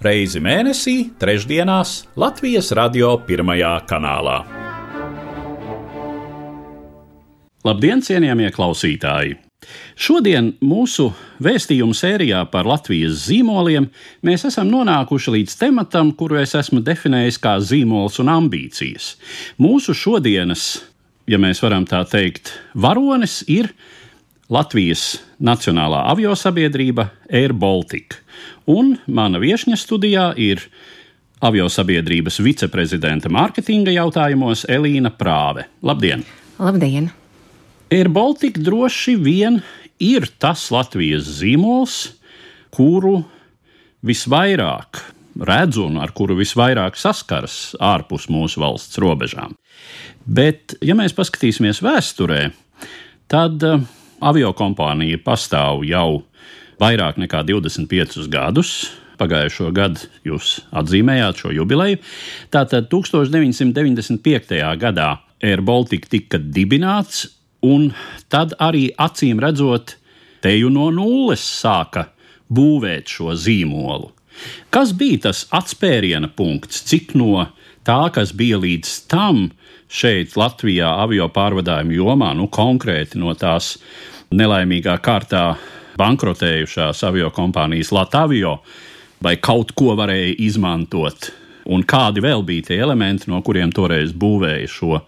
reizi mēnesī, trešdienās Latvijas radio pirmajā kanālā. Labdien, cienījamie klausītāji! Šodien mūsu vēstījumu sērijā par Latvijas zīmoliem mēs esam nonākuši līdz tematam, kuru es esmu definējis kā zīmols un ambīcijas. Mūsu šodienas, ja mēs varam tā teikt, varonis ir Latvijas Nacionālā aviosabiedrība Air Baltica. Un mana viesņa studijā ir aviosabiedrības viceprezidenta mārketinga jautājumos Elīna Prāve. Labdien! Labdien! Air Baltica droši vien ir tas Latvijas zīmols, kuru visvairāk redz un ar kuru visvairāk saskaras ārpus mūsu valsts robežām. Bet, ja mēs paskatīsimies vēsturē, tad uh, aviokompānija pastāv jau vairāk nekā 25 gadus. Pagājušo gadu jūs atzīmējāt šo jubileju. Tātad 1995. gadā Air Baltica tika dibināts, un tad arī acīm redzot, teju no nulles sāka būvēt šo zīmolu. Kas bija tas atspēriena punkts, cik no tā, kas bija līdz tam šeit, Latvijā, avio pārvadājumu jomā, nu konkrēti no tās nelaimīgā kārtā bankrotējušās avio kompānijas Latvijas, vai kaut ko varēja izmantot, un kādi vēl bija tie elementi, no kuriem toreiz būvēja šo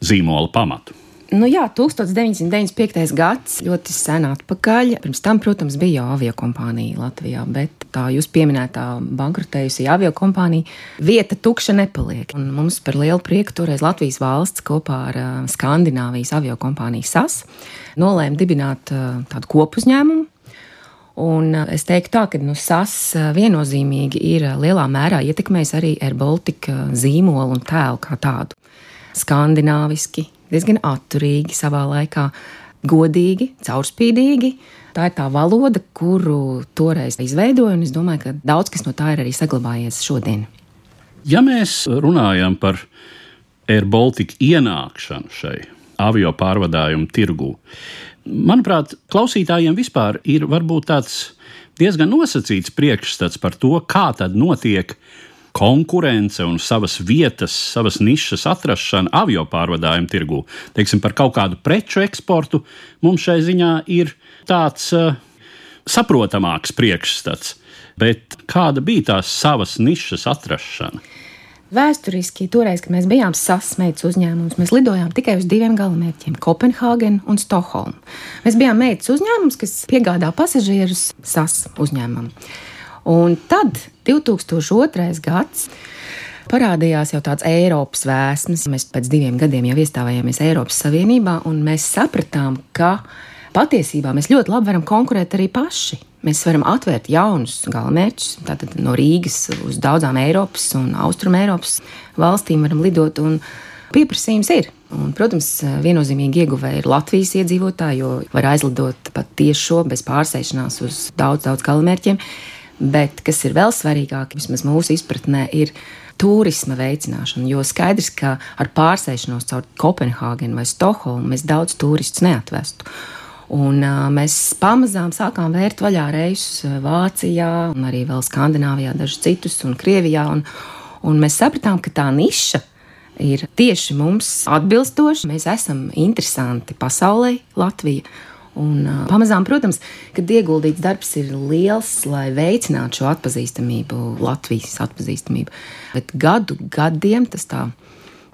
zīmola pamatu. Nu jā, 1995. gads ļoti sen atpakaļ. Pirms tam, protams, bija jau aviokompānija Latvijā, bet tā jūs pieminētā bankrotējusi aviokompānija vieta tukša nepaliek. Un mums par lielu prieku toreiz Latvijas valsts kopā ar Skandināvijas aviokompāniju SAS nolēma dibināt tādu kopuzņēmumu. Un es teiktu, tā, ka nu, SAS viennozīmīgi ir lielā mērā ietekmējis arī Air Baltica zīmolu un tēlu kā tādu. Skandināviski, diezgan atturīgi savā laikā, godīgi, caurspīdīgi. Tā ir tā valoda, kuru toreiz izveidoja, un es domāju, ka daudz kas no tā ir arī saglabājies šodien. Ja mēs runājam par Air Baltica ienākšanu šai avio pārvadājumu tirgū, manuprāt, klausītājiem vispār ir varbūt tāds diezgan nosacīts priekšstats par to, kā tad notiek konkurence un savas vietas, savas nišas atrašana avio pārvadājumu tirgū. Teiksim, par kaut kādu preču eksportu mums šai ziņā ir tāds uh, saprotamāks priekšstats. Bet kāda bija tās savas nišas atrašana? Vēsturiski, toreiz, kad mēs bijām sasmeitas uzņēmums, mēs lidojām tikai uz diviem galamērķiem - Kopenhāgenu un Stokholmu. Mēs bijām meitas uzņēmums, kas piegādā pasažierus SAS uzņēmumam. Un tad 2002. gads parādījās jau tāds Eiropas vēsmas. Mēs pēc diviem gadiem jau iestājāmies Eiropas Savienībā, un mēs sapratām, ka patiesībā mēs ļoti labi varam konkurēt arī paši. Mēs varam atvērt jaunus galamērķus, tātad no Rīgas uz daudzām Eiropas un Austrum Eiropas valstīm varam lidot. Pieprasījums ir. Un, protams, viennozīmīgi ieguvēja ir Latvijas iedzīvotāji, jo var aizlidot pat tiešo bez pārsēšanās uz daudz, daudz galamērķiem. Bet kas ir vēl svarīgāk, vismaz mūsu izpratnē, ir turisma veicināšana. Jo skaidrs, ka ar pārsēšanos caur Kopenhāgenu vai Stokholmu mēs daudz turistus neatvestu. Un, uh, mēs pamazām sākām vērt vaļā reisus Vācijā, un arī vēl Skandināvijā, dažus citus, un Krievijā. Un, un mēs sapratām, ka tā niša ir tieši mums atbilstoša. Mēs esam interesanti pasaulē, Latvija. Un, uh, pamazām, protams, kad ieguldīts darbs ir liels, lai veicinātu šo atpazīstamību, Latvijas atpazīstamību. Bet gadu gadiem tas tā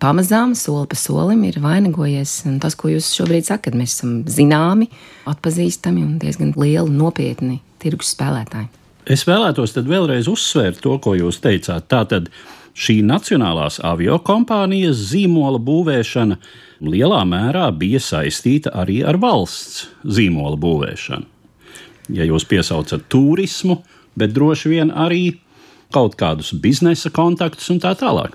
pamazām, soli pa solim ir vainagojies. Tas, ko jūs šobrīd sakat, mēs esam zināmi, atpazīstami un diezgan lieli, nopietni tirgus spēlētāji. Es vēlētos vēlreiz uzsvērt to, ko jūs teicāt. Tātad šī nacionālās avio kompānijas zīmola būvēšana lielā mērā bija saistīta arī ar valsts zīmola būvēšanu. Ja jūs piesaucat turismu, bet droši vien arī kaut kādus biznesa kontaktus un tā tālāk.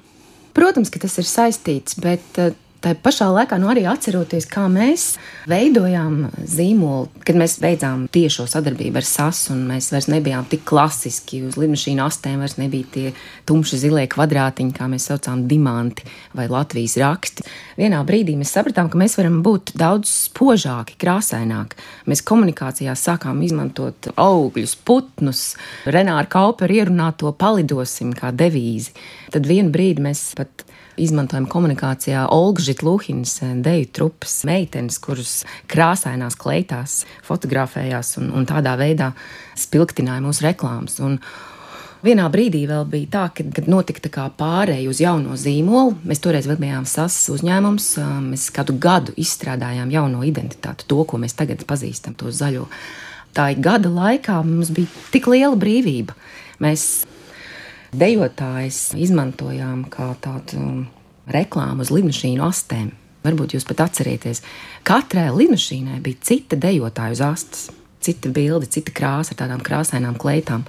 Protams, ka tas ir saistīts, bet uh, Tā pašā laikā nu, arī atceroties, kā mēs veidojām zīmolu, kad mēs beidzām tiešo sadarbību ar SAS, un mēs vairs nebijām tik klasiski. Uz lidmašīnu astēm vairs nebija tie tumši zilie kvadrātiņi, kā mēs saucām, diamanti vai Latvijas raksti. Vienā brīdī mēs sapratām, ka mēs varam būt daudz spožāki, krāsaināki. Mēs komunikācijā sākām izmantot augļus, putnus, Renāra Kaupera ierunāto palidosim kā devīzi. Tad vienu brīdi mēs pat izmantojam komunikācijā Olga Žitluhinas eh, deju trupas meitenes, kuras krāsainās kleitās fotografējās un, un tādā veidā spilgtināja mūsu reklāmas. Un, Vienā brīdī vēl bija tā, ka, kad notika tā pārēja uz jauno zīmolu. Mēs toreiz bijām SAS uzņēmums. Mēs kādu gadu izstrādājām jauno identitāti, to, ko mēs tagad pazīstam, to zaļo. Tā gada laikā mums bija tik liela brīvība. Mēs dejotājs izmantojām kā tādu um, reklāmu uz lidmašīnu astēm. Varbūt jūs pat atcerieties, katrai lidmašīnai bija cita dejotāja uz astes, cita bilde, cita krāsa ar tādām krāsainām kleitām.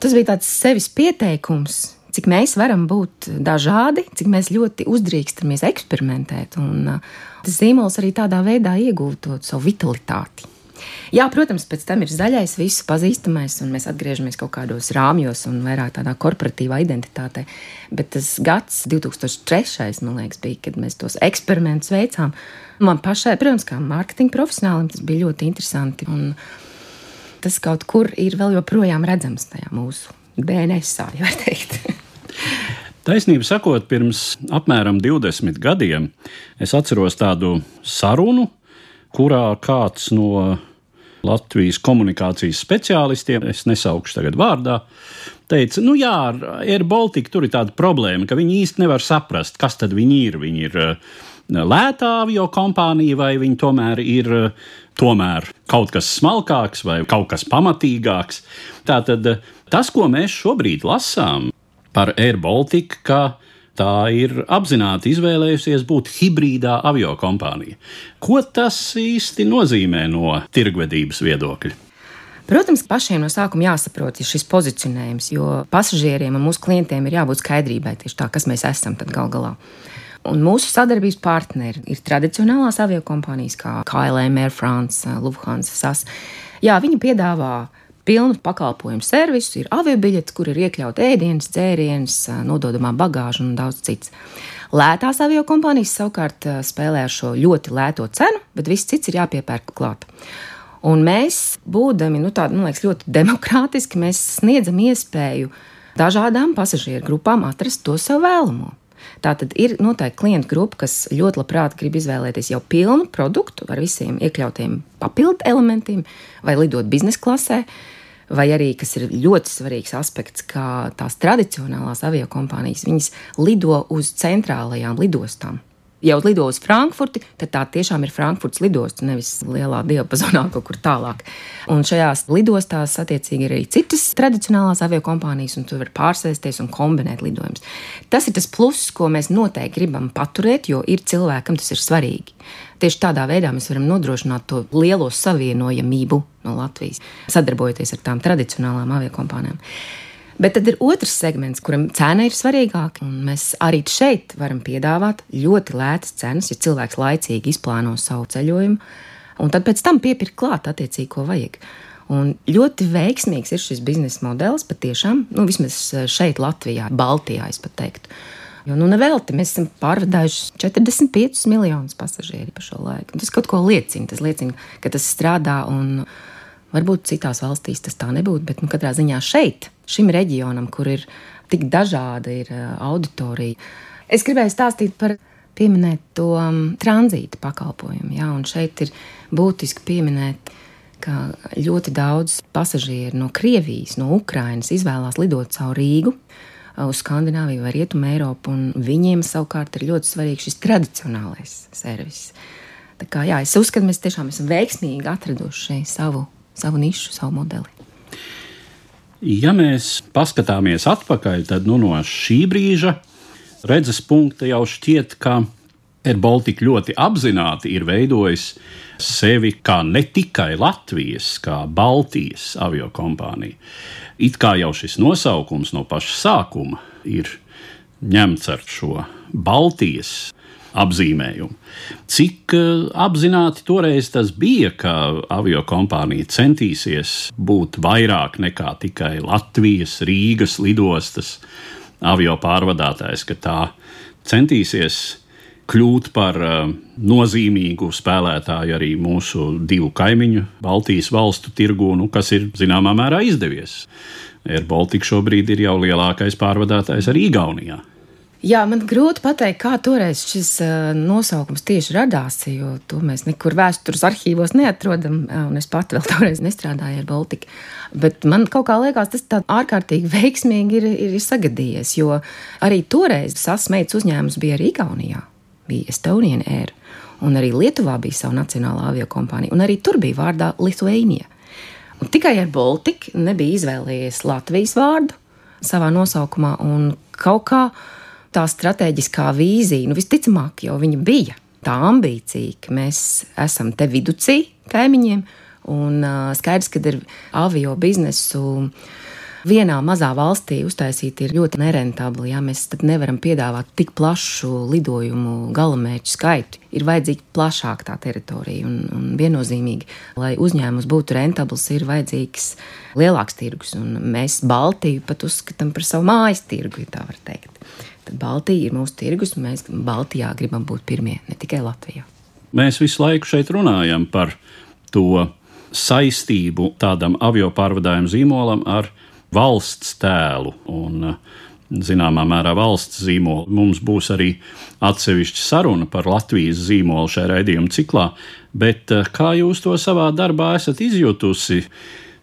Tas bija tāds sevis pieteikums, cik mēs varam būt dažādi, cik mēs ļoti uzdrīkstamies eksperimentēt. Un uh, tas zīmols arī tādā veidā iegūtu savu vitalitāti. Jā, protams, pēc tam ir zaļais, visu pazīstamais, un mēs atgriežamies kaut kādos rāmjos un vairāk tādā korporatīvā identitātē. Bet tas gads, 2003. man liekas, bija, kad mēs tos eksperimentus veicām. Man pašai, protams, kā mārketinga profesionālim, tas bija ļoti interesanti. Un tas kaut kur ir vēl joprojām redzams tajā mūsu DNS, ja var teikt. Taisnība sakot, pirms apmēram 20 gadiem es atceros tādu sarunu, kurā kāds no Latvijas komunikācijas speciālistiem, es nesaukšu tagad vārdā, teica, nu jā, ar Air Baltica tur ir tāda problēma, ka viņi īsti nevar saprast, kas tad viņi ir. Viņi ir eh, lētā avio kompānija vai viņi tomēr ir eh, tomēr kaut kas smalkāks vai kaut kas pamatīgāks. Tātad eh, tas, ko mēs šobrīd lasām par Air Baltica, Tā ir apzināti izvēlējusies būt hibrīdā avio kompānija. Ko tas īsti nozīmē no tirgvedības viedokļa? Protams, pašiem no sākuma jāsaprot šis pozicionējums, jo pasažieriem un mūsu klientiem ir jābūt skaidrībai tieši tā, kas mēs esam gal galā. Un mūsu sadarbības partneri ir tradicionālās aviokompānijas, kā KLM, Air France, Lufthansa, SAS. Jā, viņi piedāvā pilnu pakalpojumu servisu, ir aviobiļets, kur ir iekļauts ēdienas, dzēriens, nododamā bagāža un daudz cits. Lētās avio kompānijas savukārt spēlē ar šo ļoti lēto cenu, bet viss cits ir jāpiepērk klāt. Un mēs, būdami nu, tādi, man liekas, ļoti demokrātiski, mēs sniedzam iespēju dažādām pasažieru grupām atrast to sev vēlamo. Tā tad ir noteikti klientu grupa, kas ļoti labprāt grib izvēlēties jau pilnu produktu ar visiem iekļautiem papildu elementiem, vai lidot biznesa klasē, vai arī, kas ir ļoti svarīgs aspekts, kā tās tradicionālās aviokompānijas, lido uz centrālajām lidostām jau lido uz Frankfurti, tad tā tiešām ir Frankfurts lidosta, nevis lielā diapazonā kaut kur tālāk. Un šajās lidostās, attiecīgi, ir arī citas tradicionālās aviokompānijas, un tur var pārsēsties un kombinēt lidojumus. Tas ir tas pluss, ko mēs noteikti gribam paturēt, jo ir cilvēkam tas ir svarīgi. Tieši tādā veidā mēs varam nodrošināt to lielo savienojamību no Latvijas, sadarbojoties ar tām tradicionālām aviokompānijām. Bet tad ir otrs segments, kuram cena ir svarīgāka. Mēs arī šeit varam piedāvāt ļoti lētas cenas, ja cilvēks laicīgi izplāno savu ceļojumu, un tad pēc tam piepirkt klāt attiecīgi, ko vajag. Un ļoti veiksmīgs ir šis biznesa modelis, patiešām, nu, vismaz šeit, Latvijā, Baltijā, es pat teiktu. Jo nu, nevelti mēs esam pārvadājuši 45 miljonus pasažieru pa šo laiku. Tas kaut ko liecina. Tas liecina, ka tas strādā un varbūt citās valstīs tas tā nebūtu, bet nu, katrā ziņā šeit šim reģionam, kur ir tik dažāda ir uh, auditorija. Es gribēju stāstīt par pieminēt to tranzīta pakalpojumu. Jā, un šeit ir būtiski pieminēt, ka ļoti daudz pasažieru no Krievijas, no Ukrainas izvēlās lidot caur Rīgu uh, uz Skandināviju vai Rietumu Eiropu, un viņiem savukārt ir ļoti svarīgs šis tradicionālais servis. Tā kā, jā, es uzskatu, mēs tiešām esam veiksmīgi atraduši savu, savu nišu, savu modeli. Ja mēs paskatāmies atpakaļ, tad nu, no šī brīža redzes punkta jau šķiet, ka Air Baltica ļoti apzināti ir veidojis sevi kā ne tikai Latvijas, kā Baltijas aviokompānija. It kā jau šis nosaukums no paša sākuma ir ņemts ar šo Baltijas apzīmējumu. Cik uh, apzināti toreiz tas bija, ka avio kompānija centīsies būt vairāk nekā tikai Latvijas, Rīgas lidostas avio pārvadātājs, ka tā centīsies kļūt par uh, nozīmīgu spēlētāju arī mūsu divu kaimiņu, Baltijas valstu tirgū, nu, kas ir zināmā mērā izdevies. Air Baltica šobrīd ir jau lielākais pārvadātājs arī Igaunijā. Jā, man grūti pateikt, kā toreiz šis uh, nosaukums tieši radās, jo to mēs nekur vēstures arhīvos neatrodam, un es pat vēl toreiz nestrādāju ar Baltiku. Bet man kaut kā liekas, tas tā ārkārtīgi veiksmīgi ir, ir sagadījies, jo arī toreiz sasmeitas uzņēmums bija arī Igaunijā, bija Estonian Air, un arī Lietuvā bija sava nacionālā avio kompānija, un arī tur bija vārdā Lithuania. Un tikai ar Baltiku nebija izvēlējies Latvijas vārdu savā nosaukumā, un kaut kā tā strateģiskā vīzija, nu visticamāk, jau viņa bija. Tā ambīcija, ka mēs esam te viducī kaimiņiem, un skaidrs, ka ar avio biznesu vienā mazā valstī uztaisīt ir ļoti nerentabli. Ja mēs nevaram piedāvāt tik plašu lidojumu galamērķu skaitu. Ir vajadzīga plašāka tā teritorija un, un viennozīmīgi, lai uzņēmums būtu rentabls, ir vajadzīgs lielāks tirgus. Un mēs Baltiju pat uzskatām par savu mājas tirgu, ja tā var teikt. Tad Baltija ir mūsu tirgus, un mēs Baltijā gribam būt pirmie, ne tikai Latvijā. Mēs visu laiku šeit runājam par to saistību tādam avio pārvadājumu zīmolam ar valsts tēlu. Un, zināmā mērā valsts zīmolu. Mums būs arī atsevišķa saruna par Latvijas zīmolu šajā raidījuma ciklā, bet eh, kā jūs to savā darbā esat izjutusi?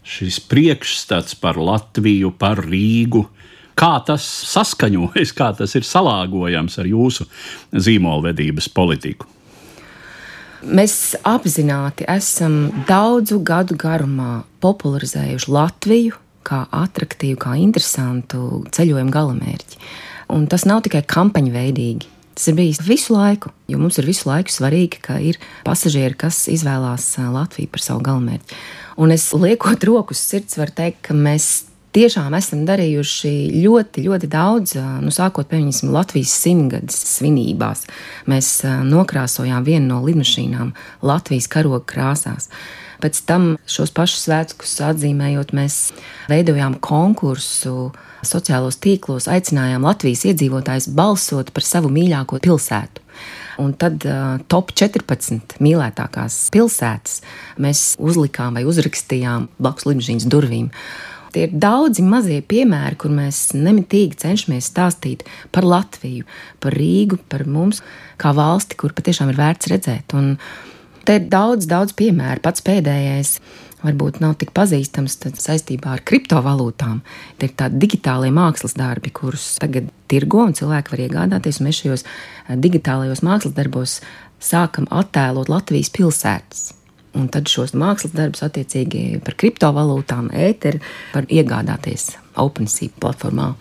Šis priekšstats par Latviju, par Rīgu, kā tas saskaņojas, kā tas ir salāgojams ar jūsu zīmolvedības politiku? Mēs apzināti esam daudzu gadu garumā popularizējuši Latviju kā attraktīvu, kā interesantu ceļojumu galamērķi. Un tas nav tikai kampaņu veidīgi. Tas ir bijis visu laiku, jo mums ir visu laiku svarīgi, ka ir pasažieri, kas izvēlās Latviju par savu galamērķi. Un es liekot roku uz sirds, varu teikt, ka mēs tiešām esam darījuši ļoti, ļoti daudz. Nu, sākot pieņemsim Latvijas simtgades svinībās, mēs nokrāsojām vienu no lidmašīnām Latvijas karoga krāsās. Pēc tam šos pašus svētkus atzīmējot, mēs veidojām konkursu sociālos tīklos, aicinājām Latvijas iedzīvotājus balsot par savu mīļāko pilsētu. Un tad uh, top 14 mīļākās pilsētas mēs uzlikām vai uzrakstījām blakus lidmašīnas durvīm. Tie ir daudzi mazie piemēri, kur mēs nemitīgi cenšamies stāstīt par Latviju, par Rīgu, par mums, kā valsti, kur patiešām ir vērts redzēt. Un te ir daudz, daudz piemēru. Pats pēdējais varbūt nav tik pazīstams saistībā ar kriptovalūtām. Tie ir tādi digitālie mākslas darbi, kurus tagad tirgo un cilvēki var iegādāties. Mēs šajos eh, digitālajos mākslas darbos sākam attēlot Latvijas pilsētas. Un tad šos mākslas darbus, attiecīgi par kriptovalūtām, ēteru, var iegādāties OpenSea platformā.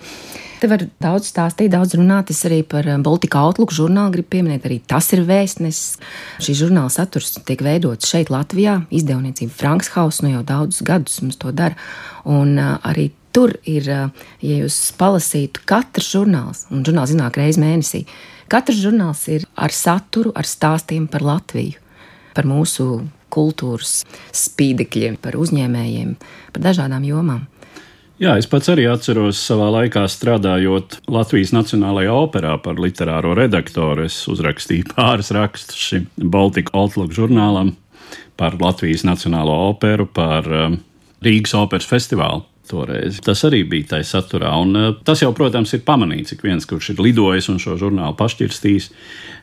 Te var daudz stāstīt, daudz runāt. Es arī par um, Baltika Outlook žurnālu gribu pieminēt. Arī tas ir vēstnesis. Šī žurnāla saturs tiek veidots šeit, Latvijā. Izdevniecība Franks House nu jau daudzus gadus mums to dara. Un uh, arī tur ir, uh, ja jūs palasītu katrs žurnāls, un žurnāls iznāk reizes mēnesī, katrs žurnāls ir ar saturu, ar stāstiem par Latviju, par mūsu kultūras spīdekļiem, par uzņēmējiem, par dažādām jomām. Jā, es pats arī atceros savā laikā strādājot Latvijas Nacionālajā operā par literāro redaktoru. Es uzrakstīju pāris rakstus šim Baltika Outlook žurnālam par Latvijas Nacionālo operu, par um, Rīgas operas festivālu. Toreiz. Tas arī bija tajā saturā. Un, uh, tas jau, protams, ir pamanīts. Ik viens, kurš ir lidojis un šo žurnālu pašķirstījis,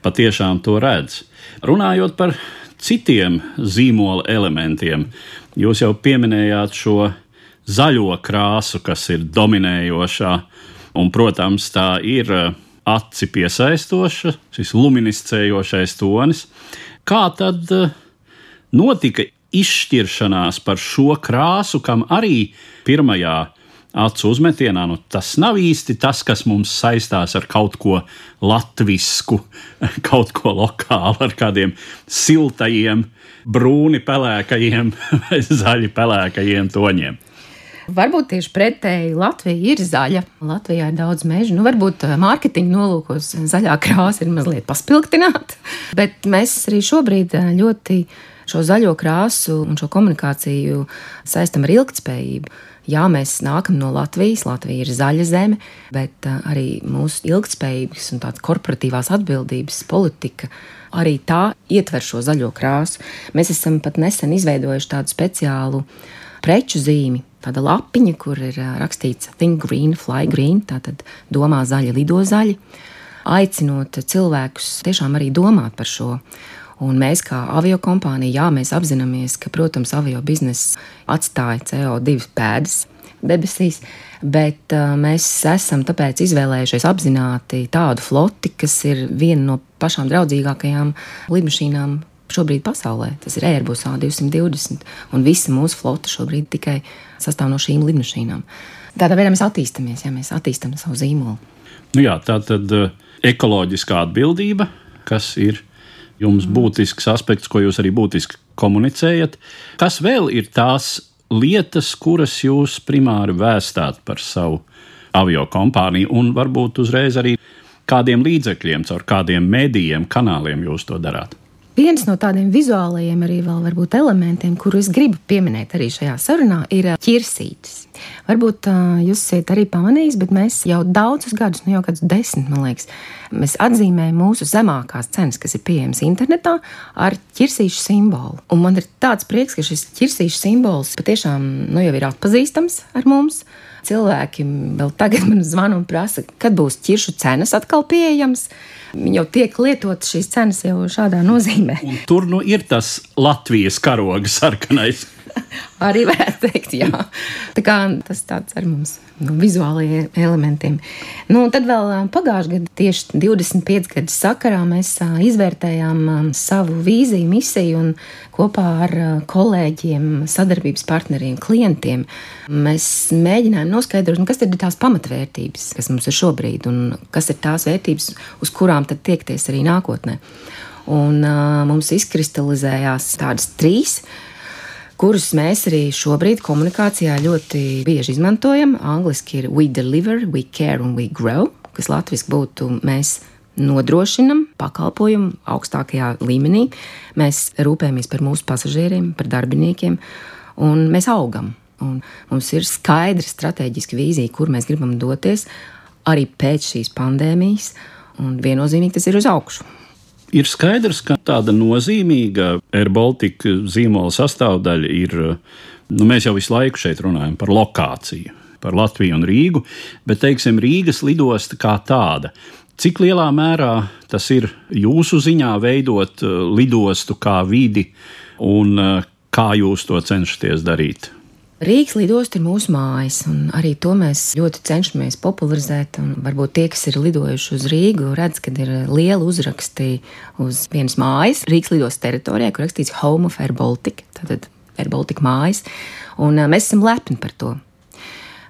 patiešām to redz. Runājot par citiem zīmola elementiem. Jūs jau pieminējāt šo zaļo krāsu, kas ir dominējošā, un, protams, tā ir eh, aci piesaistoša, šis luminiscējošais tonis. Kā tad eh, notika izšķiršanās par šo krāsu, kam arī pirmajā acu uzmetienā, nu, tas nav īsti tas, kas mums saistās ar kaut ko latvisku, kaut ko lokālu, ar kādiem siltajiem, brūni pelēkajiem vai zaļi pelēkajiem toņiem. Varbūt tieši pretēji Latvija ir zaļa. Latvijā ir daudz mežu. Nu, varbūt eh, mārketinga nolūkos zaļā krāsa ir mazliet paspilgtināta, bet mēs arī šobrīd eh, ļoti šo zaļo krāsu un šo komunikāciju saistam ar ilgspējību. Jā, mēs nākam no Latvijas, Latvija ir zaļa zeme, bet eh, arī mūsu ilgspējības un tādas korporatīvās atbildības politika arī tā ietver šo zaļo krāsu. Mēs esam pat nesen izveidojuši tādu speciālu preču zīmi, tāda lapiņa, kur ir rakstīts Think Green, Fly Green, tātad domā zaļa, lido zaļa, aicinot cilvēkus tiešām arī domāt par šo. Un mēs, kā avio kompānija, jā, mēs apzināmies, ka, protams, avio biznesa atstāja CO2 pēdas debesīs, bet uh, mēs esam tāpēc izvēlējušies apzināti tādu floti, kas ir viena no pašām draudzīgākajām lidmašīnām šobrīd pasaulē. Tas ir Airbus A220, un visa mūsu flote šobrīd tikai sastāv no šīm lidmašīnām. Tādā veidā mēs attīstāmies, ja mēs attīstām savu zīmolu. Nu jā, tā tad uh, ekoloģiskā atbildība, kas ir jums mm. būtisks aspekts, ko jūs arī būtiski komunicējat. Kas vēl ir tās lietas, kuras jūs primāri vēstāt par savu avio kompāniju, un varbūt uzreiz arī kādiem līdzekļiem, caur kādiem medijiem, kanāliem jūs to darāt? Viens no tādiem vizuālajiem arī varbūt elementiem, kuru es gribu pieminēt arī šajā sarunā, ir ķirsītis. Varbūt uh, jūs esat arī pamanījis, bet mēs jau daudzus gadus, nu jau kādus desmit, man liekas, mēs atzīmējam mūsu zemākās cenas, kas ir pieejamas internetā, ar ķirsīšu simbolu. Un man ir tāds prieks, ka šis ķirsīšu simbols patiešām nu, jau ir atpazīstams ar mums. Cilvēki vēl tagad man zvana un prasa, kad būs ķiršu cenas atkal pieejamas. Viņi jau tiek lietotas šīs cenas jau šādā nozīmē. Un tur nu ir tas Latvijas karoga sarkanais. Arī varētu teikt, jā. Tā kā tas tāds ar mums nu, vizuālajiem elementiem. Nu, tad vēl pagājušajā gadā, tieši 25 gadu sakarā, mēs izvērtējām savu vīziju, misiju un kopā ar kolēģiem, sadarbības partneriem, klientiem mēs mēģinājām noskaidrot, nu, kas ir tās pamatvērtības, kas mums ir šobrīd, un kas ir tās vērtības, uz kurām tad tiekties arī nākotnē. Un uh, mums izkristalizējās tādas trīs kurus mēs arī šobrīd komunikācijā ļoti bieži izmantojam. Angliski ir we deliver, we care un we grow, kas latviešu būtu mēs nodrošinam pakalpojumu augstākajā līmenī. Mēs rūpējamies par mūsu pasažieriem, par darbiniekiem, un mēs augam. Un mums ir skaidra strateģiska vīzija, kur mēs gribam doties arī pēc šīs pandēmijas, un viennozīmīgi tas ir uz augšu. Ir skaidrs, ka tāda nozīmīga AirBaltika zīmola sastāvdaļa ir, nu, mēs jau visu laiku šeit runājam par lokāciju, par Latviju un Rīgu, bet, teiksim, Rīgas lidosta kā tāda. Cik lielā mērā tas ir jūsu ziņā veidot uh, lidostu kā vidi un uh, kā jūs to cenšaties darīt? Rīgas lidosta ir mūsu mājas, un arī to mēs ļoti cenšamies popularizēt. Varbūt tie, kas ir lidojuši uz Rīgu, redz, ka ir liela uzraksti uz vienas mājas, Rīgas lidostas teritorijā, kur rakstīts Home of Air Baltica, tātad Air Baltica mājas, un mēs esam lepni par to.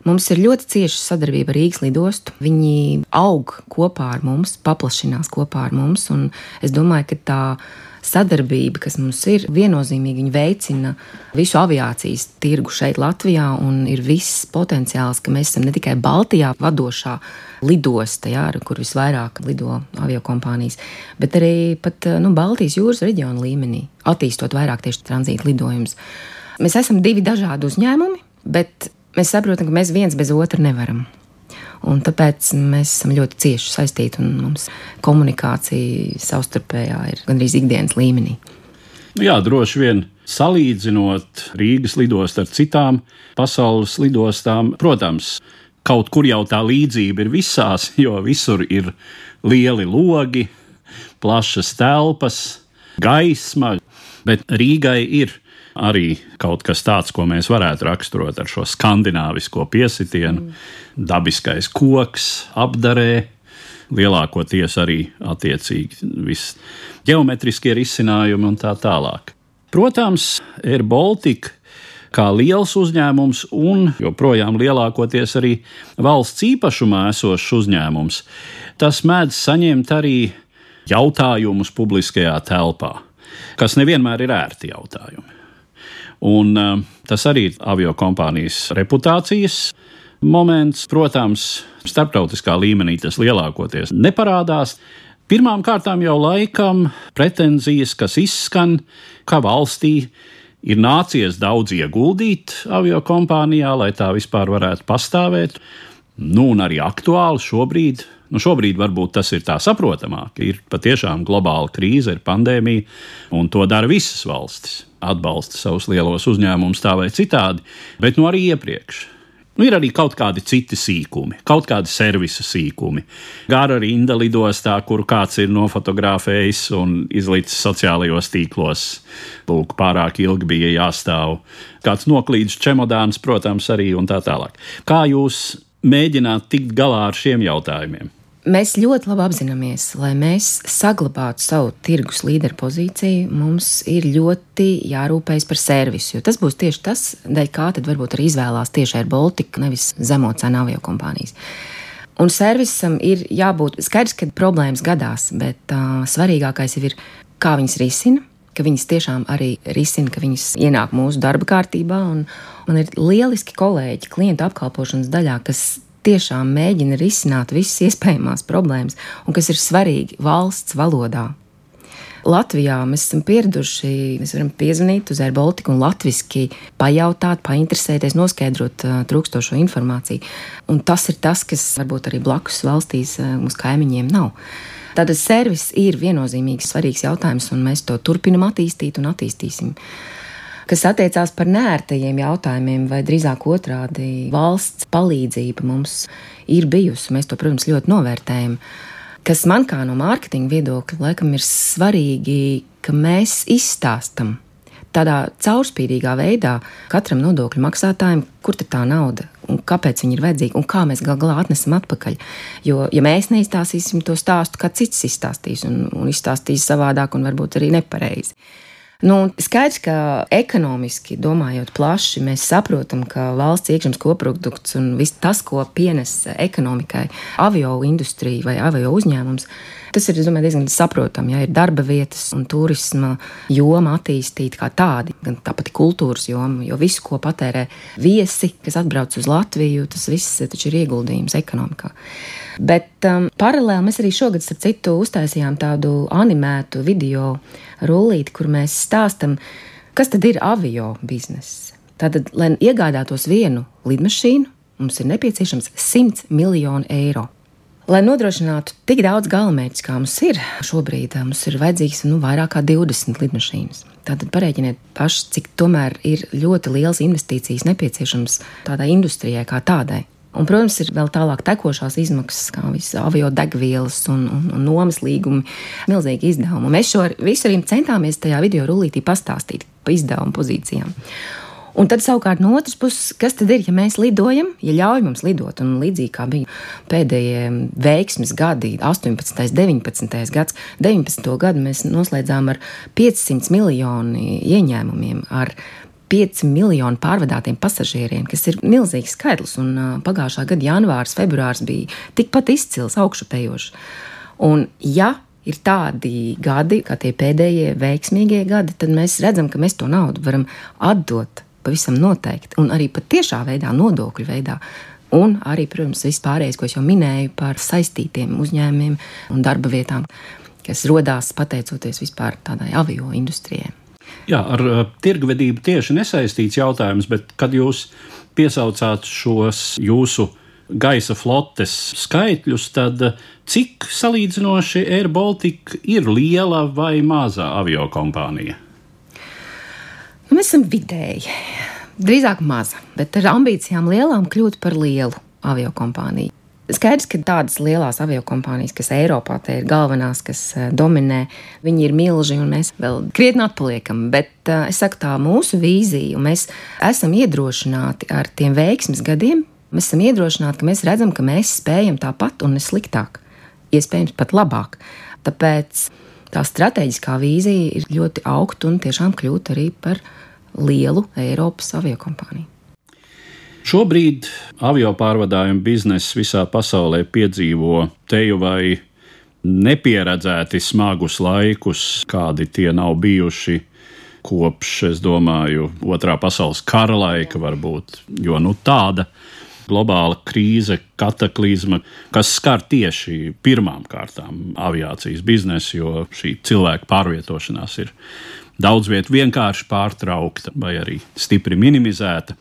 Mums ir ļoti cieša sadarbība ar Rīgas lidostu. Viņi aug kopā ar mums, paplašinās kopā ar mums, un es domāju, ka tā ir sadarbība, kas mums ir, viennozīmīgi veicina visu aviācijas tirgu šeit, Latvijā. Ir viss potenciāls, ka mēs esam ne tikai Baltijā vadošā lidosta, jā, kur visvairāk lido avio kompānijas, bet arī pat, nu, Baltijas jūras reģiona līmenī, attīstot vairāk tieši tranzīta lidojumus. Mēs esam divi dažādi uzņēmumi, bet mēs saprotam, ka mēs viens bez otra nevaram. Un tāpēc mēs esam ļoti cieši saistīti un mums komunikācija savstarpējā ir gandrīz ikdienas līmenī. Jā, droši vien salīdzinot Rīgas lidostu ar citām pasaules lidostām, protams, kaut kur jau tā līdzība ir visās, jo visur ir lieli logi, plašas telpas, gaisma, bet Rīgai ir arī kaut kas tāds, ko mēs varētu raksturot ar šo skandināvisko piesitienu. Mm. Dabiskais koks, apdarē, lielākoties arī attiecīgi viss geometriskie risinājumi un tā tālāk. Protams, Air Baltica kā liels uzņēmums un joprojām lielākoties arī valsts īpašumā esošs uzņēmums, tas mēdz saņemt arī jautājumus publiskajā telpā, kas nevienmēr ir ērti jautājumi. Un, uh, tas arī ir avio kompānijas reputācijas moments. Protams, starptautiskā līmenī tas lielākoties neparādās. Pirmām kārtām jau laikam pretenzijas, kas izskan, ka valstī ir nācies daudz ieguldīt avio kompānijā, lai tā vispār varētu pastāvēt. Nu, un arī aktuāli šobrīd Nu, šobrīd varbūt tas ir tā saprotamāk. Ir patiešām globāla krīze, ir pandēmija, un to dara visas valstis. Atbalsta savus lielos uzņēmumus tā vai citādi, bet nu arī iepriekš. Nu, ir arī kaut kādi citi sīkumi, kaut kādi servisa sīkumi. Gara rinda lidostā, kur kāds ir nofotografējis un izlicis sociālajos tīklos. Lūk, pārāk ilgi bija jāstāv. Kāds noklīdis čemodāns, protams, arī un tā tālāk. Kā jūs mēģināt tikt galā ar šiem jautājumiem? Mēs ļoti labi apzināmies, lai mēs saglabātu savu tirgus līderu pozīciju, mums ir ļoti jārūpējas par servisu. Tas būs tieši tas, dēļ kā tad varbūt arī izvēlās tieši ar Baltiku, nevis zemo cenu avio kompānijas. Un servisam ir jābūt skaidrs, ka problēmas gadās, bet uh, svarīgākais ir, kā viņas risina, ka viņas tiešām arī risina, ka viņas ienāk mūsu darba kārtībā. Man ir lieliski kolēģi klientu apkalpošanas daļā, kas tiešām mēģina risināt visas iespējamās problēmas un kas ir svarīgi valsts valodā. Latvijā mēs esam pieraduši, mēs varam piezvanīt uz AirBaltiku un latviešu pajautāt, painteresēties, noskaidrot uh, trūkstošo informāciju. Un tas ir tas, kas varbūt arī blakus valstīs uh, mums kaimiņiem nav. Tātad servis ir viennozīmīgi svarīgs jautājums, un mēs to turpinam attīstīt un attīstīsim kas attiecās par nērtajiem jautājumiem, vai drīzāk otrādi valsts palīdzība mums ir bijusi. Mēs to, protams, ļoti novērtējam. Kas man kā no mārketinga viedokļa, laikam ir svarīgi, ka mēs izstāstam tādā caurspīdīgā veidā katram nodokļu maksātājam, kur tā nauda un kāpēc viņa ir vajadzīga un kā mēs gal galā atnesam atpakaļ. Jo, ja mēs neizstāstīsim to stāstu, kā cits izstāstīs un, un izstāstīs savādāk un varbūt arī nepareizi. Nu, skaidrs, ka ekonomiski domājot plaši, mēs saprotam, ka valsts iekšzemes koprodukts un viss tas, ko pienes ekonomikai, avio industrija vai avio uzņēmums, Tas ir domāju, diezgan saprotami, ja ir darba vietas un turisma joma attīstīta kā tāda, gan tāpat kultūras joma, jo visu, ko patērē viesi, kas atbrauc uz Latviju, tas viss taču ir ieguldījums ekonomikā. Bet um, paralēli mēs arī šogad, starp citu, uztaisījām tādu animētu video rullīti, kur mēs stāstam, kas tad ir avio bizness. Tātad, lai iegādātos vienu lidmašīnu, mums ir nepieciešams 100 miljonu eiro. Lai nodrošinātu tik daudz galamērķus, kā mums ir šobrīd, mums ir vajadzīgs nu, vairāk kā 20 lidmašīnas. Tātad parēķiniet paši, cik tomēr ir ļoti liels investīcijas nepieciešams tādai industrijai kā tādai. Un, protams, ir vēl tālāk tekošās izmaksas, kā visas avio degvielas un, un, un nomas līgumi, milzīgi izdevumi. Mēs šo visu arī centāmies tajā video rullītī pastāstīt pa izdevumu pozīcijām. Un tad savukārt no otras puses, kas tad ir, ja mēs lidojam, ja ļauj mums lidot, un līdzīgi kā bija pēdējie veiksmes gadi, 18, 19 gads, 19. gadu mēs noslēdzām ar 500 miljonu ieņēmumiem. Ar 5 miljonu pārvadātiem pasažieriem, kas ir milzīgs skaitlis. Un uh, pagājušā gada janvārs, februārs bija tikpat izcils, augšupejošs. Un, ja ir tādi gadi, kā tie pēdējie veiksmīgie gadi, tad mēs redzam, ka mēs to naudu varam atdot pavisam noteikti, un arī pat tiešā veidā, nodokļu veidā. Un arī, protams, viss pārējais, ko jau minēju par saistītiem uzņēmumiem un darba vietām, kas radās pateicoties vispār tādai avio industrijai. Jā, ar uh, tirgvedību tieši nesaistīts jautājums, bet kad jūs piesaucāt šos jūsu gaisa flotes skaitļus, tad uh, cik salīdzinoši Air Baltica ir liela vai maza avio kompānija? Nu, mēs esam vidēji, drīzāk maza, bet ar ambīcijām lielām kļūt par lielu avio kompāniju. Skaidrs, ka tādas lielas avio kompānijas, kas Eiropā ir galvenās, kas eh, dominē, viņi ir milži un mēs vēl krietni atpaliekam. Bet uh, es saku, tā mūsu vīzija, un mēs esam iedrošināti ar tiem veiksmes gadiem. Mēs esam iedrošināti, ka mēs redzam, ka mēs spējam tāpat un ne sliktāk, iespējams pat labāk. Tāpēc tā strateģiskā vīzija ir ļoti augt un tiešām kļūt arī par lielu Eiropas aviokompāniju. Šobrīd avio pārvadājumu bizness visā pasaulē piedzīvo teju vai nepieredzēti smagus laikus, kādi tie nav bijuši kopš, es domāju, otrā pasaules kara laika varbūt, jo nu tāda globāla krīze, kataklizma, kas skar tieši pirmām kārtām aviācijas biznesu, jo šī cilvēka pārvietošanās ir daudz vietu vienkārši pārtraukta vai arī stipri minimizēta.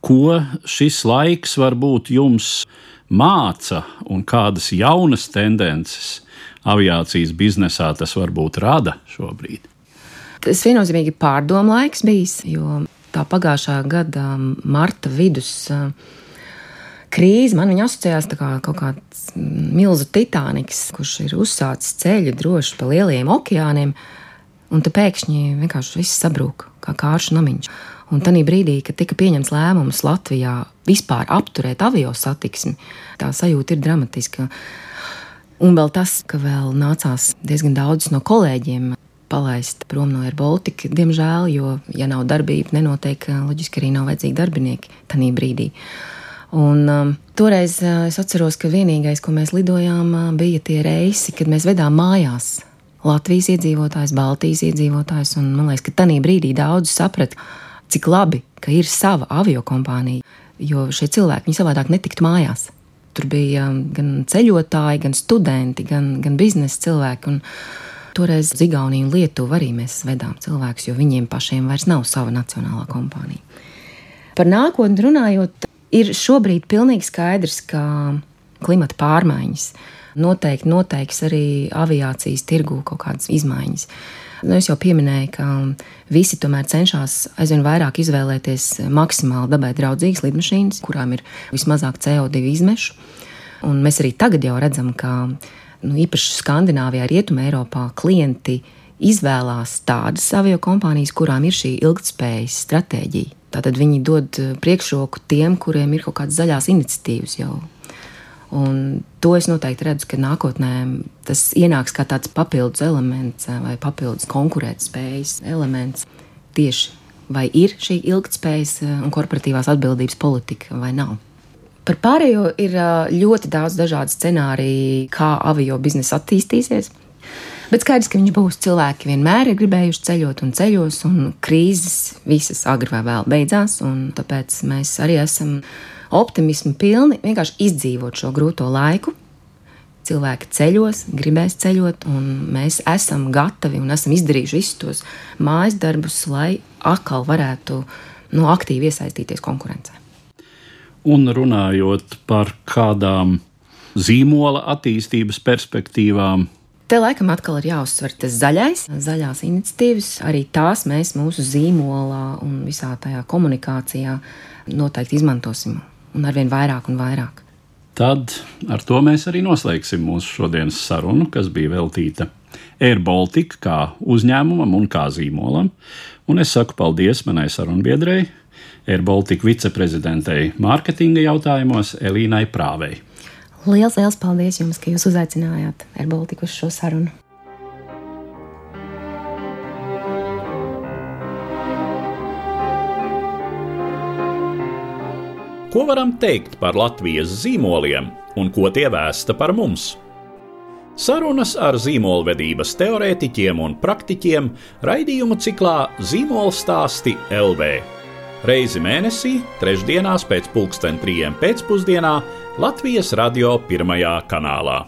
Ko šis laiks varbūt jums māca un kādas jaunas tendences aviācijas biznesā tas varbūt rada šobrīd? Tas viennozīmīgi pārdomu laiks bijis, jo tā pagājušā gada marta vidus krīze man asociējās kā kaut kāds milzu titāniks, kurš ir uzsācis ceļu droši pa lieliem okeāniem, un te pēkšņi vienkārši viss sabrūk kā kāršu namiņš. Un tajā brīdī, kad tika pieņemts lēmums Latvijā vispār apturēt avio satiksmi, tā sajūta ir dramatiska. Un vēl tas, ka vēl nācās diezgan daudz no kolēģiem palaist prom no AirBaltika, diemžēl, jo, ja nav darbība, nenotiek, loģiski arī nav vajadzīgi darbinieki tajā brīdī. Un, um, toreiz uh, es atceros, ka vienīgais, ko mēs lidojām, uh, bija tie reisi, kad mēs vedām mājās Latvijas iedzīvotājus, Baltijas iedzīvotājus. Man liekas, ka tajā brīdī daudzi saprata, cik labi, ka ir sava avio kompānija, jo šie cilvēki savādāk netiktu mājās. Tur bija um, gan ceļotāji, gan studenti, gan, gan biznesa cilvēki. Un toreiz Zigauniju un Lietuvu arī mēs vedām cilvēkus, jo viņiem pašiem vairs nav sava nacionālā kompānija. Par nākotni runājot, ir šobrīd pilnīgi skaidrs, ka klimata pārmaiņas noteikti noteiks arī aviācijas tirgū kaut kādas izmaiņas. Nu, es jau pieminēju, ka visi tomēr cenšas aizvien vairāk izvēlēties maksimāli dabai draudzīgas lidmašīnas, kurām ir vismazāk CO2 izmešu. Un mēs arī tagad jau redzam, ka nu, īpaši Skandināvijā, Rietumē, Eiropā klienti izvēlās tādas avio kompānijas, kurām ir šī ilgspējas stratēģija. Tātad viņi dod priekšroku tiem, kuriem ir kaut kādas zaļās iniciatīvas jau Un to es noteikti redzu, ka nākotnē tas ienāks kā tāds papildus elements eh, vai papildus konkurētspējas elements. Tieši vai ir šī ilgspējas eh, un korporatīvās atbildības politika vai nav. Par pārējo ir eh, ļoti daudz dažādu scenāriju, kā avio biznesa attīstīsies. Bet skaidrs, ka viņš būs. Cilvēki vienmēr ir gribējuši ceļot un ceļos, un krīzes visas agri vai vēl beidzās. Tāpēc mēs arī esam optimismu pilni vienkārši izdzīvot šo grūto laiku. Cilvēki ceļos, gribēs ceļot, un mēs esam gatavi un esam izdarījuši visus tos mājas darbus, lai atkal varētu nu, aktīvi iesaistīties konkurencē. Un runājot par kādām zīmola attīstības perspektīvām, Te laikam atkal ir jāuzsver tas zaļais, zaļās iniciatīvas. Arī tās mēs mūsu zīmolā un visā tajā komunikācijā noteikti izmantosim un arvien vairāk un vairāk. Tad ar to mēs arī noslēgsim mūsu šodienas sarunu, kas bija veltīta Air Baltica kā uzņēmumam un kā zīmolam. Un es saku paldies manai sarunbiedrei, Air Baltica viceprezidentei mārketinga jautājumos Elīnai Prāvei. Lielas, liels paldies jums, ka jūs uzaicinājāt Air Baltica uz šo sarunu! Ko varam teikt par Latvijas zīmoliem un ko tie vēsta par mums? Sarunas ar zīmolvedības teorētiķiem un praktiķiem raidījumu ciklā Zīmola stāsti LV. Reizi mēnesī, trešdienās pēc pulksten trijiem pēcpusdienā Latvijas radio pirmajā kanālā.